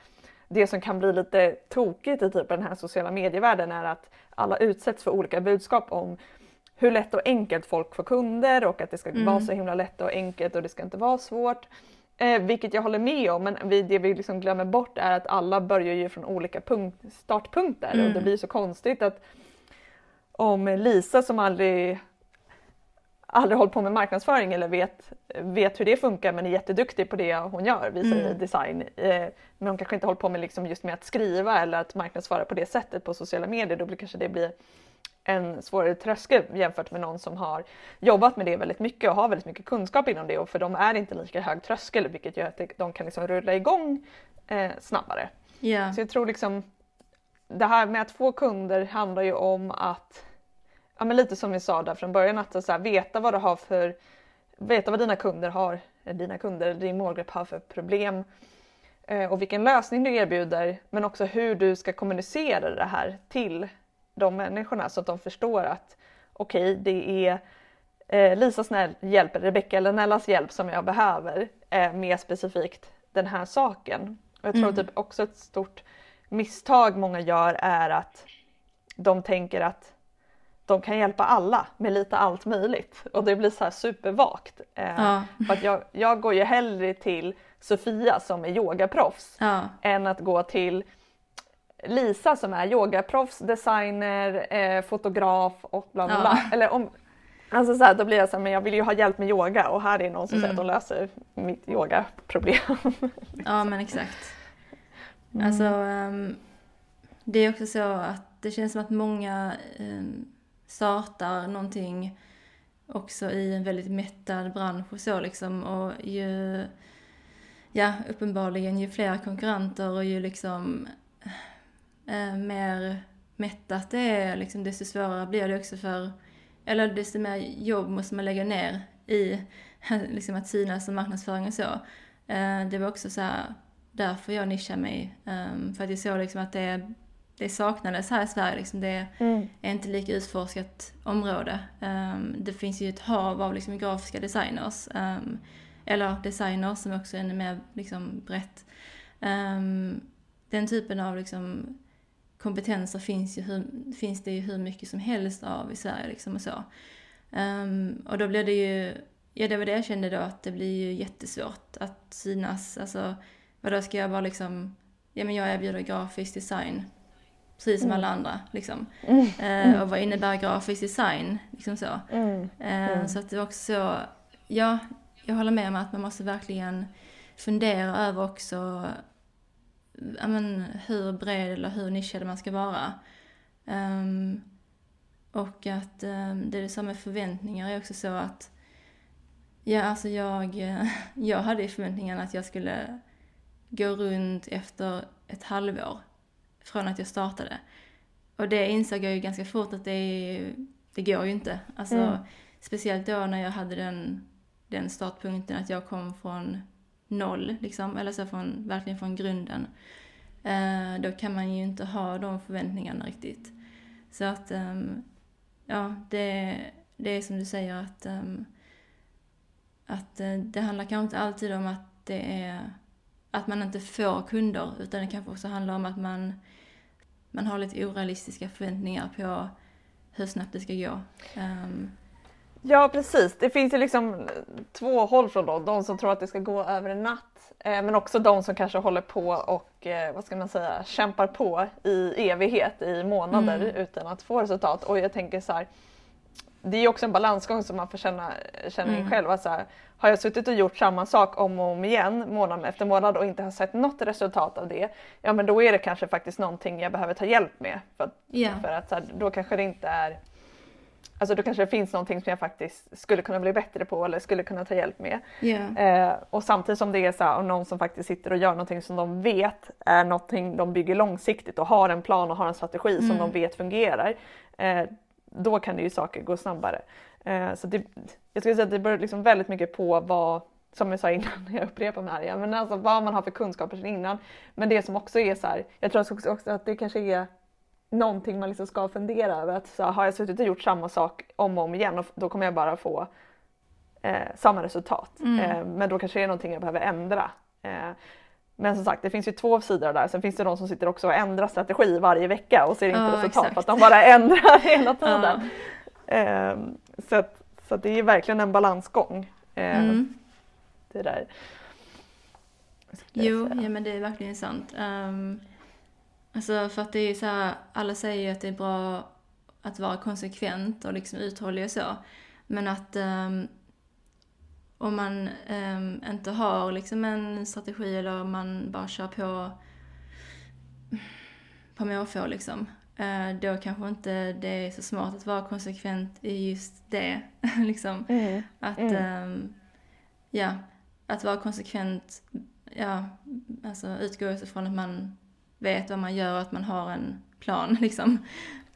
det som kan bli lite tokigt i typ den här sociala medievärlden är att alla utsätts för olika budskap om hur lätt och enkelt folk får kunder och att det ska Mm. vara så himla lätt och enkelt och det ska inte vara svårt. Eh, vilket jag håller med om men vi, det vi liksom glömmer bort är att alla börjar ju från olika punkt, startpunkter och Mm. det blir så konstigt att om Lisa som aldrig aldrig hållit på med marknadsföring eller vet, vet hur det funkar men är jätteduktig på det hon gör, vi säger Mm. design. Eh, men hon kanske inte hållit på med liksom just med att skriva eller att marknadsföra på det sättet på sociala medier. Då kanske det blir en svårare tröskel jämfört med någon som har jobbat med det väldigt mycket och har väldigt mycket kunskap inom det och för dem är det inte lika hög tröskel vilket gör att de kan liksom rulla igång eh, snabbare. Ja. Så jag tror liksom det här med att få kunder handlar ju om att, ja men lite som vi sa där från början, att så här, veta vad du har för, veta vad dina kunder har, eller dina kunder din målgrupp har för problem eh, och vilken lösning du erbjuder, men också hur du ska kommunicera det här till de människorna så att de förstår att okej, det är eh, Lisas hjälp, eller Rebecca eller Nellas hjälp som jag behöver eh, mer specifikt den här saken. Och jag tror Mm. typ också ett stort misstag många gör är att de tänker att de kan hjälpa alla med lite allt möjligt och det blir så här supervagt. Eh, Ja. För att jag, jag går ju hellre till Sofia som är yogaproffs Ja. än att gå till Lisa som är yogaproffs, designer, eh, fotograf och bla bla Ja. bla. Eller om, alltså så här, då blir jag så här, men jag vill ju ha hjälp med yoga och här är någon som säger att Mm. de löser mitt yogaproblem. Ja men exakt. Alltså ehm, det är också så att det känns som att många um, startar någonting också i en väldigt mättad bransch och så liksom och ju, ja uppenbarligen ju fler konkurrenter och ju liksom eh, mer mättat det är liksom desto svårare blir det också för, eller desto mer jobb måste man lägga ner i liksom att synas och marknadsföring och så. Eh, det var också så här, därför jag nischade mig. Um, för att jag såg liksom att det det saknades här i Sverige. Liksom. Det Mm. är inte lika utforskat område. Ehm, det finns ju ett hav av liksom, grafiska designers. ehm, eller designers som också är ännu mer liksom, brett. Ehm, den typen av liksom, kompetenser finns, ju hur, finns det ju hur mycket som helst av i Sverige. Liksom, och så. Och då blir det ju, ja det var det jag kände då, att det blir ju jättesvårt att synas. Alltså, vadå ska jag bara liksom, ja men jag erbjuder grafisk design precis som alla andra liksom. Mm. Eh, och vad innebär grafisk design? Liksom så. Mm. Eh, Mm. Så att det var också så, ja, jag håller med om att man måste verkligen fundera över också ja, men, hur bred eller hur nischad man ska vara. Ehm, och att um, det är så med förväntningar är också så att Ja, alltså jag, jag hade ju förväntningen att jag skulle gå runt efter ett halvår från att jag startade. Och det insåg jag ju ganska fort att det, det går ju inte. Alltså, Mm. Speciellt då när jag hade den, den startpunkten att jag kom från noll, liksom, eller så från, verkligen från grunden. Eh, då kan man ju inte ha de förväntningarna riktigt. Så att, ehm, ja, det, det är som du säger att, ehm, att eh, det handlar kanske inte alltid om att det är att man inte får kunder, utan det kanske också handlar om att man, man har lite orealistiska förväntningar på hur snabbt det ska gå. Ehm, Ja precis, det finns ju liksom två håll från dem. De som tror att det ska gå över en natt. Eh, men också de som kanske håller på och, eh, vad ska man säga, kämpar på i evighet, i månader Mm. utan att få resultat. Och jag tänker så här, det är också en balansgång som man får känna, känna in Mm. själv. Att så här, har jag suttit och gjort samma sak om och om igen, månad efter månad och inte har sett något resultat av det, ja men då är det kanske faktiskt någonting jag behöver ta hjälp med. För att Ja. för att så här, då kanske det inte är Alltså då kanske det finns någonting som jag faktiskt skulle kunna bli bättre på eller skulle kunna ta hjälp med. Ja. Eh, och samtidigt som det är så här, och någon som faktiskt sitter och gör någonting som de vet är någonting de bygger långsiktigt och har en plan och har en strategi som Mm. de vet fungerar. Eh, då kan det ju saker gå snabbare. Eh, så det, jag skulle säga att det beror liksom väldigt mycket på vad, som jag sa innan, jag upprepar mig här igen, men alltså vad man har för kunskaper sedan innan. Men det som också är så här, jag tror också, också att det kanske är någonting man liksom ska fundera över. Att så har jag suttit och gjort samma sak om och om igen och då kommer jag bara få eh, samma resultat. Mm. Eh, men då kanske det är någonting jag behöver ändra. Men som sagt, det finns ju två sidor där. Sen finns det de som sitter också och ändrar strategi varje vecka och ser inte Ja, resultat för att de bara ändrar hela Ja. tiden. Eh, så att, så att det är verkligen en balansgång. Eh, Mm. Det där. Jo, ja men det är verkligen sant. Um, alltså för att det är så här, alla säger ju att det är bra att vara konsekvent och liksom uthållig och så. Men att ehm, om man ehm, inte har liksom en strategi eller om man bara kör på på måfå liksom. eh, då kanske inte det är så smart att vara konsekvent i just det. liksom. Mm. Att, Mm. ehm, ja, att vara konsekvent, ja, alltså utgå ifrån att man vet vad man gör och att man har en plan liksom.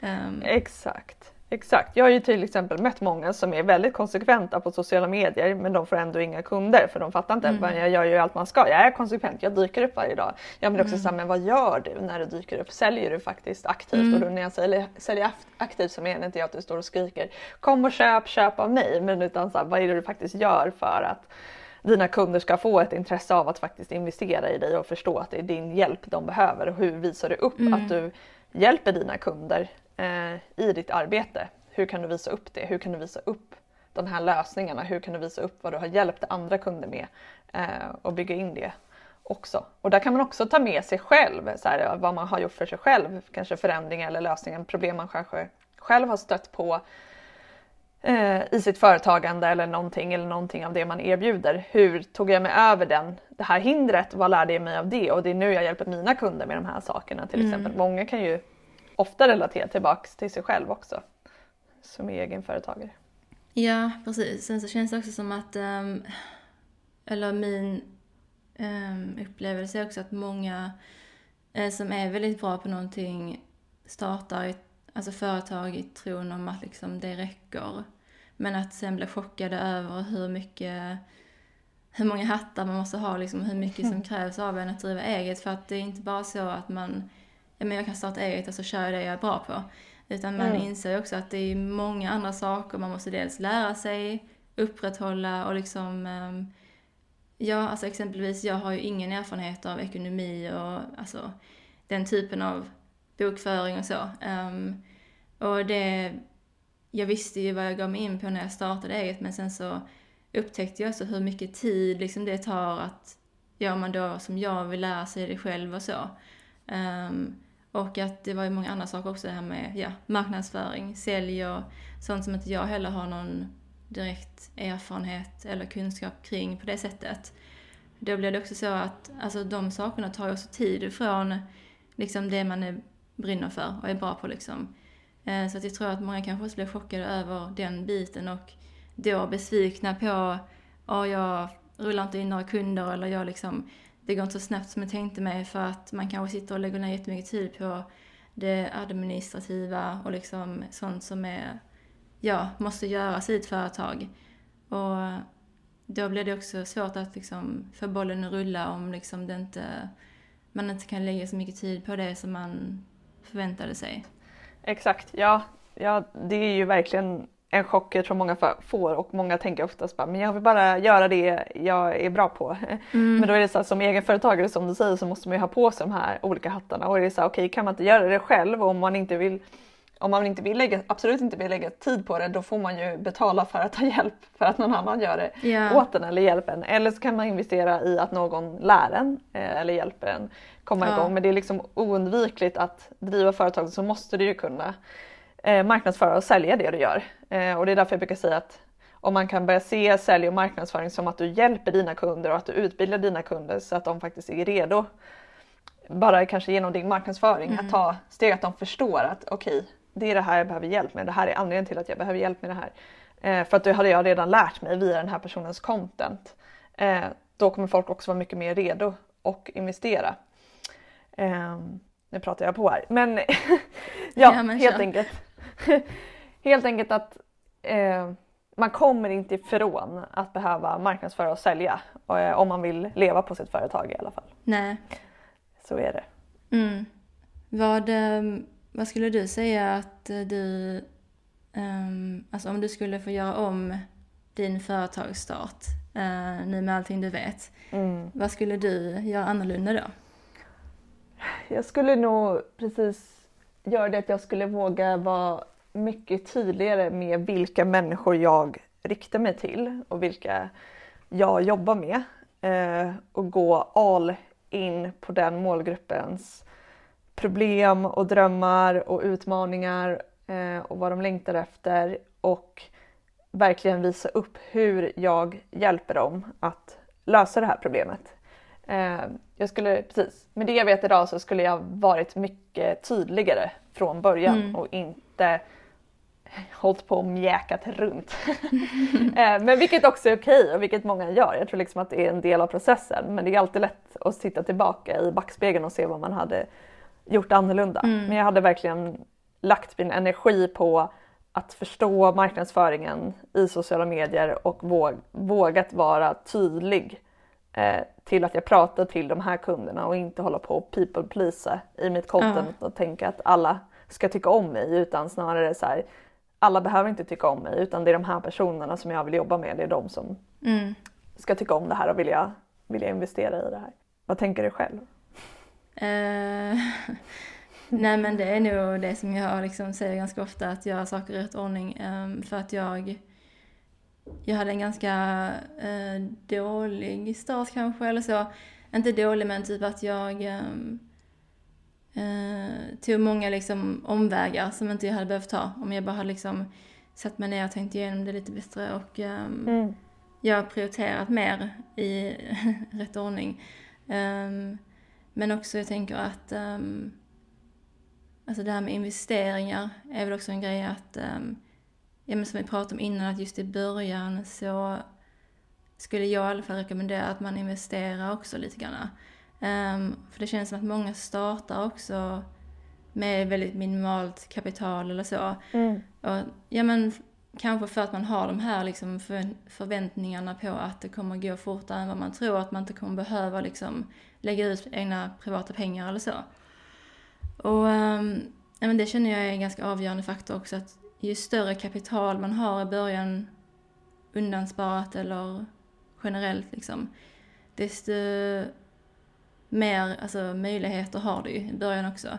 Ehm, Exakt. Exakt. Jag har ju till exempel mött många som är väldigt konsekventa på sociala medier men de får ändå inga kunder för de fattar inte. Mm. Men jag gör ju allt man ska. Jag är konsekvent, jag dyker upp varje dag. Ja men det är också Mm. så här, men vad gör du när du dyker upp? Säljer du faktiskt aktivt? Mm. Och då när jag säljer, säljer aktivt så menar inte jag att du står och skriker kom och köp, köp av mig. Men utan så här, vad är det du faktiskt gör för att dina kunder ska få ett intresse av att faktiskt investera i dig och förstå att det är din hjälp de behöver. Och hur visar du upp Mm. att du hjälper dina kunder i ditt arbete? Hur kan du visa upp det? Hur kan du visa upp de här lösningarna? Hur kan du visa upp vad du har hjälpt andra kunder med eh, och bygga in det också? Och där kan man också ta med sig själv, så här, vad man har gjort för sig själv, kanske förändringar eller lösningar, problem man kanske själv har stött på eh, i sitt företagande eller någonting eller någonting av det man erbjuder. Hur tog jag mig över den, det här hindret? Vad lärde jag mig av det? Och det är nu jag hjälper mina kunder med de här sakerna till Mm. exempel. Många kan ju ofta relatera tillbaks till sig själv också som egenföretagare. Ja, precis. Sen så känns det också som att, ehm, eller min um, upplevelse är också att många eh, som är väldigt bra på någonting startar ett alltså företag i tron om att liksom det räcker. Men att sen bli chockade över hur mycket, hur många hattar man måste ha, liksom, hur mycket som krävs av en att driva eget. För att det är inte bara så att man men jag kan starta eget och så kör jag det jag är bra på. Utan man Mm. inser också att det är många andra saker man måste dels lära sig, upprätthålla och liksom ehm, Ja, alltså exempelvis jag har ju ingen erfarenhet av ekonomi och alltså den typen av bokföring och så. Ehm, och det, jag visste ju vad jag gav mig in på när jag startade eget men sen så upptäckte jag också hur mycket tid liksom det tar att gör man då som jag vill lära sig det själv och så. Ehm, och att det var ju många andra saker också det här med ja, marknadsföring, sälj och sånt som inte jag heller har någon direkt erfarenhet eller kunskap kring på det sättet. Då blir det också så att alltså, de sakerna tar ju också tid ifrån liksom, det man är, brinner för och är bra på. Liksom. Eh, så att jag tror att många kanske också blir chockade över den biten och då besvikna på att jag rullar inte in några kunder eller jag liksom, det går inte så snabbt som jag tänkte mig för att man kanske sitter och lägger ner jättemycket tid på det administrativa och liksom sånt som är, ja, måste göras i ett företag. Och då blir det också svårt att liksom få bollen att rulla om liksom det inte, man inte kan lägga så mycket tid på det som man förväntade sig. Exakt, ja, ja det är ju verkligen en chock jag tror många får och många tänker oftast bara men jag vill bara göra det jag är bra på. Mm. Men då är det så att som egenföretagare som du säger så måste man ju ha på sig de här olika hattarna och det är så här, okej kan man inte göra det själv om man inte vill om man inte vill lägga, absolut inte vill lägga tid på det då får man ju betala för att ta hjälp för att någon annan gör det Ja. åt en eller hjälper en. Eller så kan man investera i att någon lär en eh, eller hjälper en komma Ja. igång. Men det är liksom oundvikligt att driva företag så måste du ju kunna marknadsföra och sälja det du gör. Eh, och det är därför jag brukar säga att om man kan börja se sälj och marknadsföring som att du hjälper dina kunder och att du utbildar dina kunder så att de faktiskt är redo. Bara kanske genom din marknadsföring Mm. att ta steg att de förstår att okej, det är det här jag behöver hjälp med. Det här är anledningen till att jag behöver hjälp med det här. Eh, för att det hade jag redan lärt mig via den här personens content. Eh, då kommer folk också vara mycket mer redo och investera. Eh, nu pratar jag på här. Men ja, Ja, men helt enkelt. helt enkelt att eh, man kommer inte ifrån att behöva marknadsföra och sälja eh, om man vill leva på sitt företag i alla fall. Nej. Så är det. Mm. Vad, ehm, vad skulle du säga att eh, du, ehm, alltså om du skulle få göra om din företagsstart eh, nu med allting du vet, Mm. vad skulle du göra annorlunda då? Jag skulle nog precis göra det att jag skulle våga vara mycket tydligare med vilka människor jag riktar mig till och vilka jag jobbar med. Eh, och gå all in på den målgruppens problem och drömmar och utmaningar eh, och vad de längtar efter och verkligen visa upp hur jag hjälper dem att lösa det här problemet. Eh, jag skulle, precis, med det jag vet idag så skulle jag varit mycket tydligare från början Mm. och inte hållit på och mjäkat runt. eh, men vilket också är okej och vilket många gör. Jag tror liksom att det är en del av processen men det är alltid lätt att titta tillbaka i backspegeln och se vad man hade gjort annorlunda. Mm. Men jag hade verkligen lagt min energi på att förstå marknadsföringen i sociala medier och våg, vågat vara tydlig eh, till att jag pratar till de här kunderna och inte hålla på och people pleasa i mitt content och tänka att alla ska tycka om mig utan snarare så här alla behöver inte tycka om mig utan det är de här personerna som jag vill jobba med, det är de som Mm. ska tycka om det här och vilja, vilja investera i det här. Vad tänker du själv? Eh, nej men det är nog det som jag liksom säger ganska ofta, att göra saker i rätt ordning. ehm, för att jag, jag hade en ganska eh, dålig start kanske, eller så. Inte dålig men typ att jag ehm, eh, tog många liksom omvägar som inte jag hade behövt ta. Om jag bara hade liksom satt mig ner och tänkt igenom det lite bättre och ehm, jag har prioriterat mer i rätt ordning. Ehm, men också jag tänker att um, alltså det här med investeringar är väl också en grej att, um, ja men som vi pratade om innan, att just i början så skulle jag i alla fall rekommendera att man investerar också lite grann. Ehm, för det känns som att många startar också med väldigt minimalt kapital eller så. Mm. Och, ja men kanske för att man har de här liksom för, förväntningarna på att det kommer gå fortare än vad man tror, att man inte kommer behöva liksom lägga ut egna privata pengar eller så. Och um, ja, men det känner jag är en ganska avgörande faktor också att ju större kapital man har i början undansparat eller generellt liksom, desto mer alltså, möjligheter har du i början också.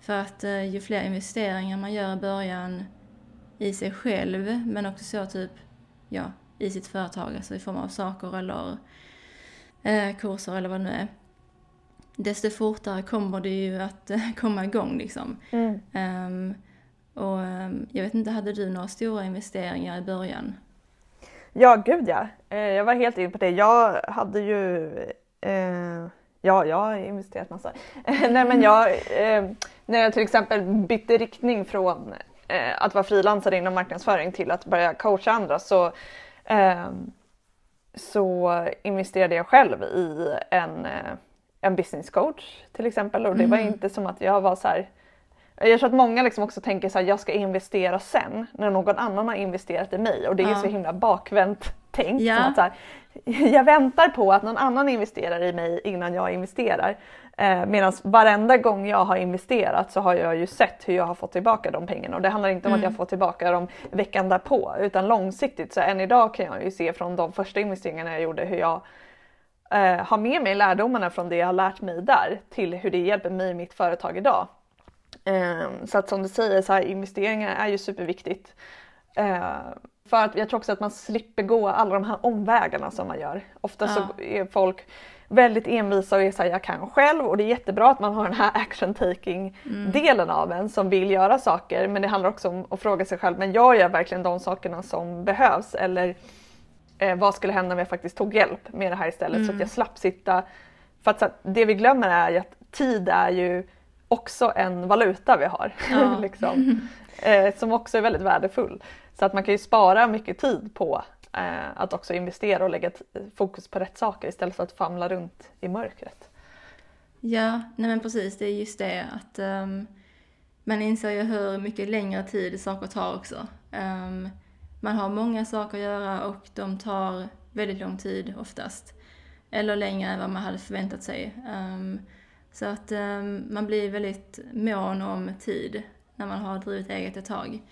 För att uh, ju fler investeringar man gör i början i sig själv, men också så typ, ja, i sitt företag, alltså i form av saker eller eh, kurser eller vad det nu är. Desto fortare kommer det ju att eh, komma igång liksom. Mm. Um, och um, jag vet inte, hade du några stora investeringar i början? Ja, gud ja. Eh, jag var helt inne på det. Jag hade ju eh, Ja, jag har investerat massa. Nej men jag, eh, när jag till exempel bytte riktning från eh, att vara frilansare inom marknadsföring till att börja coacha andra så, eh, så investerade jag själv i en, eh, en business coach till exempel och det var mm. inte som att jag var så här, jag tror att många liksom också tänker så här, jag ska investera sen när någon annan har investerat i mig och det är ja. så himla bakvänt tänkt. Ja. Att så här, jag väntar på att någon annan investerar i mig innan jag investerar. Eh, Medan varenda gång jag har investerat så har jag ju sett hur jag har fått tillbaka de pengarna och det handlar inte om mm. att jag mm. får tillbaka dem veckan därpå utan långsiktigt så än idag kan jag ju se från de första investeringarna jag gjorde hur jag eh, har med mig lärdomarna från det jag har lärt mig där till hur det hjälper mig i mitt företag idag. Eh, så att som du säger, så här, investeringar är ju superviktigt. Eh, för att jag tror också att man slipper gå alla de här omvägarna som man gör. Ofta ja. så är folk väldigt envisa och är såhär, jag kan själv och det är jättebra att man har den här action taking mm. delen av en som vill göra saker men det handlar också om att fråga sig själv, men gör jag verkligen de sakerna som behövs eller eh, vad skulle hända om jag faktiskt tog hjälp med det här istället mm. så att mm. jag slapp sitta. För att så, det vi glömmer är ju att tid är ju också en valuta vi har. Ja. liksom. eh, som också är väldigt värdefull. Så att man kan ju spara mycket tid på eh, att också investera och lägga fokus på rätt saker istället för att famla runt i mörkret. Ja, nej men precis, det är just det att um, man inser ju hur mycket längre tid saker tar också. Um, man har många saker att göra och de tar väldigt lång tid oftast. Eller längre än vad man hade förväntat sig. Um, så att ehm, man blir väldigt mån om tid när man har drivit eget ett tag.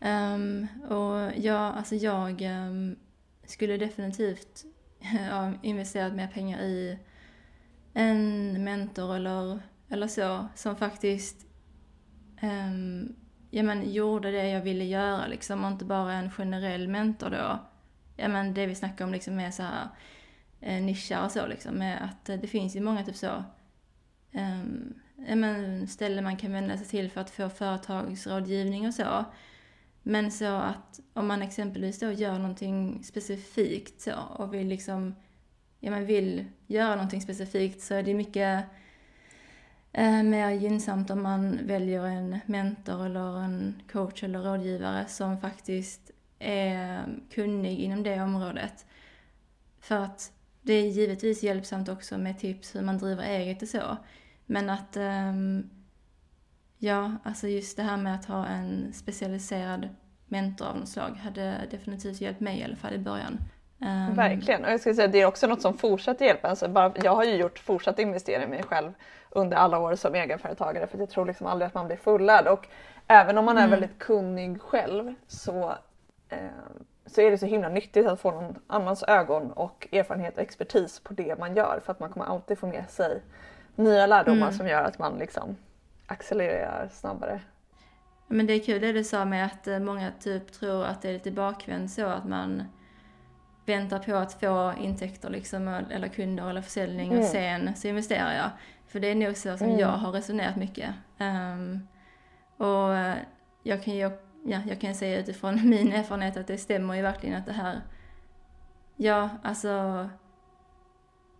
Um, och ja, alltså jag um, skulle definitivt ha investerat mer pengar i en mentor eller, eller så som faktiskt um, ja, men, gjorde det jag ville göra liksom och inte bara en generell mentor då. Ja men det vi snackar om liksom med så här eh, nischar och så liksom med att eh, det finns ju många typ så Ehm, men, ställen man kan vända sig till för att få företagsrådgivning och så. Men så att om man exempelvis då gör någonting specifikt så och vill liksom, ja men vill göra någonting specifikt så är det mycket eh, mer gynnsamt om man väljer en mentor eller en coach eller rådgivare som faktiskt är kunnig inom det området. För att det är givetvis hjälpsamt också med tips hur man driver eget och så. Men att um, Ja, alltså just det här med att ha en specialiserad mentor av något slag hade definitivt hjälpt mig i alla fall i början. Um... Verkligen, och jag skulle säga det är också något som fortsätter hjälpa. Alltså bara, jag har ju gjort fortsatt investera i mig själv under alla år som egenföretagare för jag tror liksom aldrig att man blir fullärd och även om man är mm. väldigt kunnig själv så, eh, så är det så himla nyttigt att få någon annans ögon och erfarenhet och expertis på det man gör för att man kommer alltid få med sig nya lärdomar mm. som gör att man liksom accelererar snabbare. Men det är kul det du sa med att eh, många typ tror att det är lite bakvänt så att man väntar på att få intäkter liksom, eller kunder eller försäljning mm. och sen så investerar jag. För det är nog så som mm. jag har resonerat mycket. Um, och eh, jag kan ju ja, jag kan säga utifrån min erfarenhet att det stämmer ju verkligen att det här, ja alltså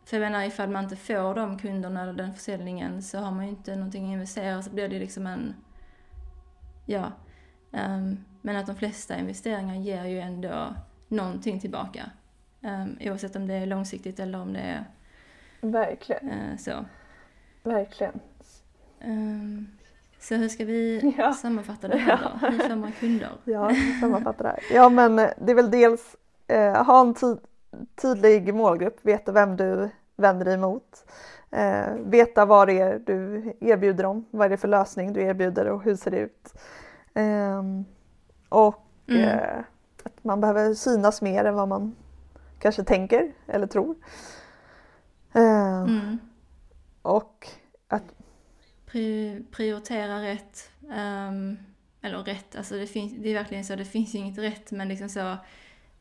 för jag menar ifall man inte får de kunderna eller den försäljningen så har man ju inte någonting att investera så blir det liksom en, ja. Um, men att de flesta investeringar ger ju ändå någonting tillbaka. Um, oavsett om det är långsiktigt eller om det är Verkligen. Uh, så. Verkligen. Um, så hur ska vi ja. sammanfatta det här då? Hur får man kunder? Ja, sammanfatta det här. Ja men det är väl dels eh, ha en tid tydlig målgrupp, veta vem du vänder dig emot. Eh, veta vad det är du erbjuder dem, vad är det för lösning du erbjuder och hur ser det ut. Eh, och mm. eh, att man behöver synas mer än vad man kanske tänker eller tror. Eh, mm. Och att prioritera rätt. Um, eller rätt, alltså det, finns, det är verkligen så, det finns ju inget rätt men liksom så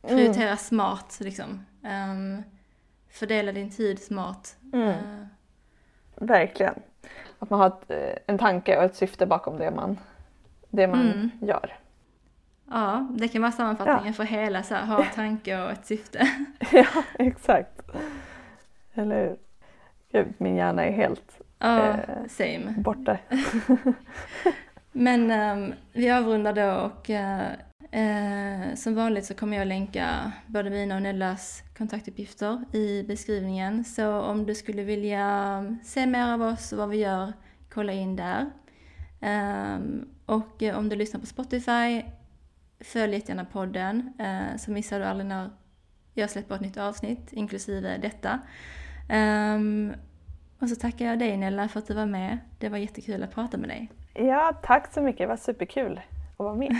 prioritera mm. smart liksom. Um, fördela din tid smart. Mm. Uh, verkligen. Att man har ett, eh, en tanke och ett syfte bakom det man, det man mm. gör. Ja, det kan vara sammanfattningen ja. för hela så här, ha tanke och ett syfte. ja, exakt. Eller hur? min hjärna är helt ja, eh, same. borta. Men um, vi avrundar då och uh, Eh, som vanligt så kommer jag länka både mina och Nellas kontaktuppgifter i beskrivningen. Så om du skulle vilja se mer av oss och vad vi gör, kolla in där. Ehm, eh, och om du lyssnar på Spotify, följ jättegärna podden eh, så missar du aldrig när jag släpper ett nytt avsnitt, inklusive detta. Ehm, och så tackar jag dig Nella för att du var med. Det var jättekul att prata med dig. Ja, tack så mycket. Det var superkul att vara med.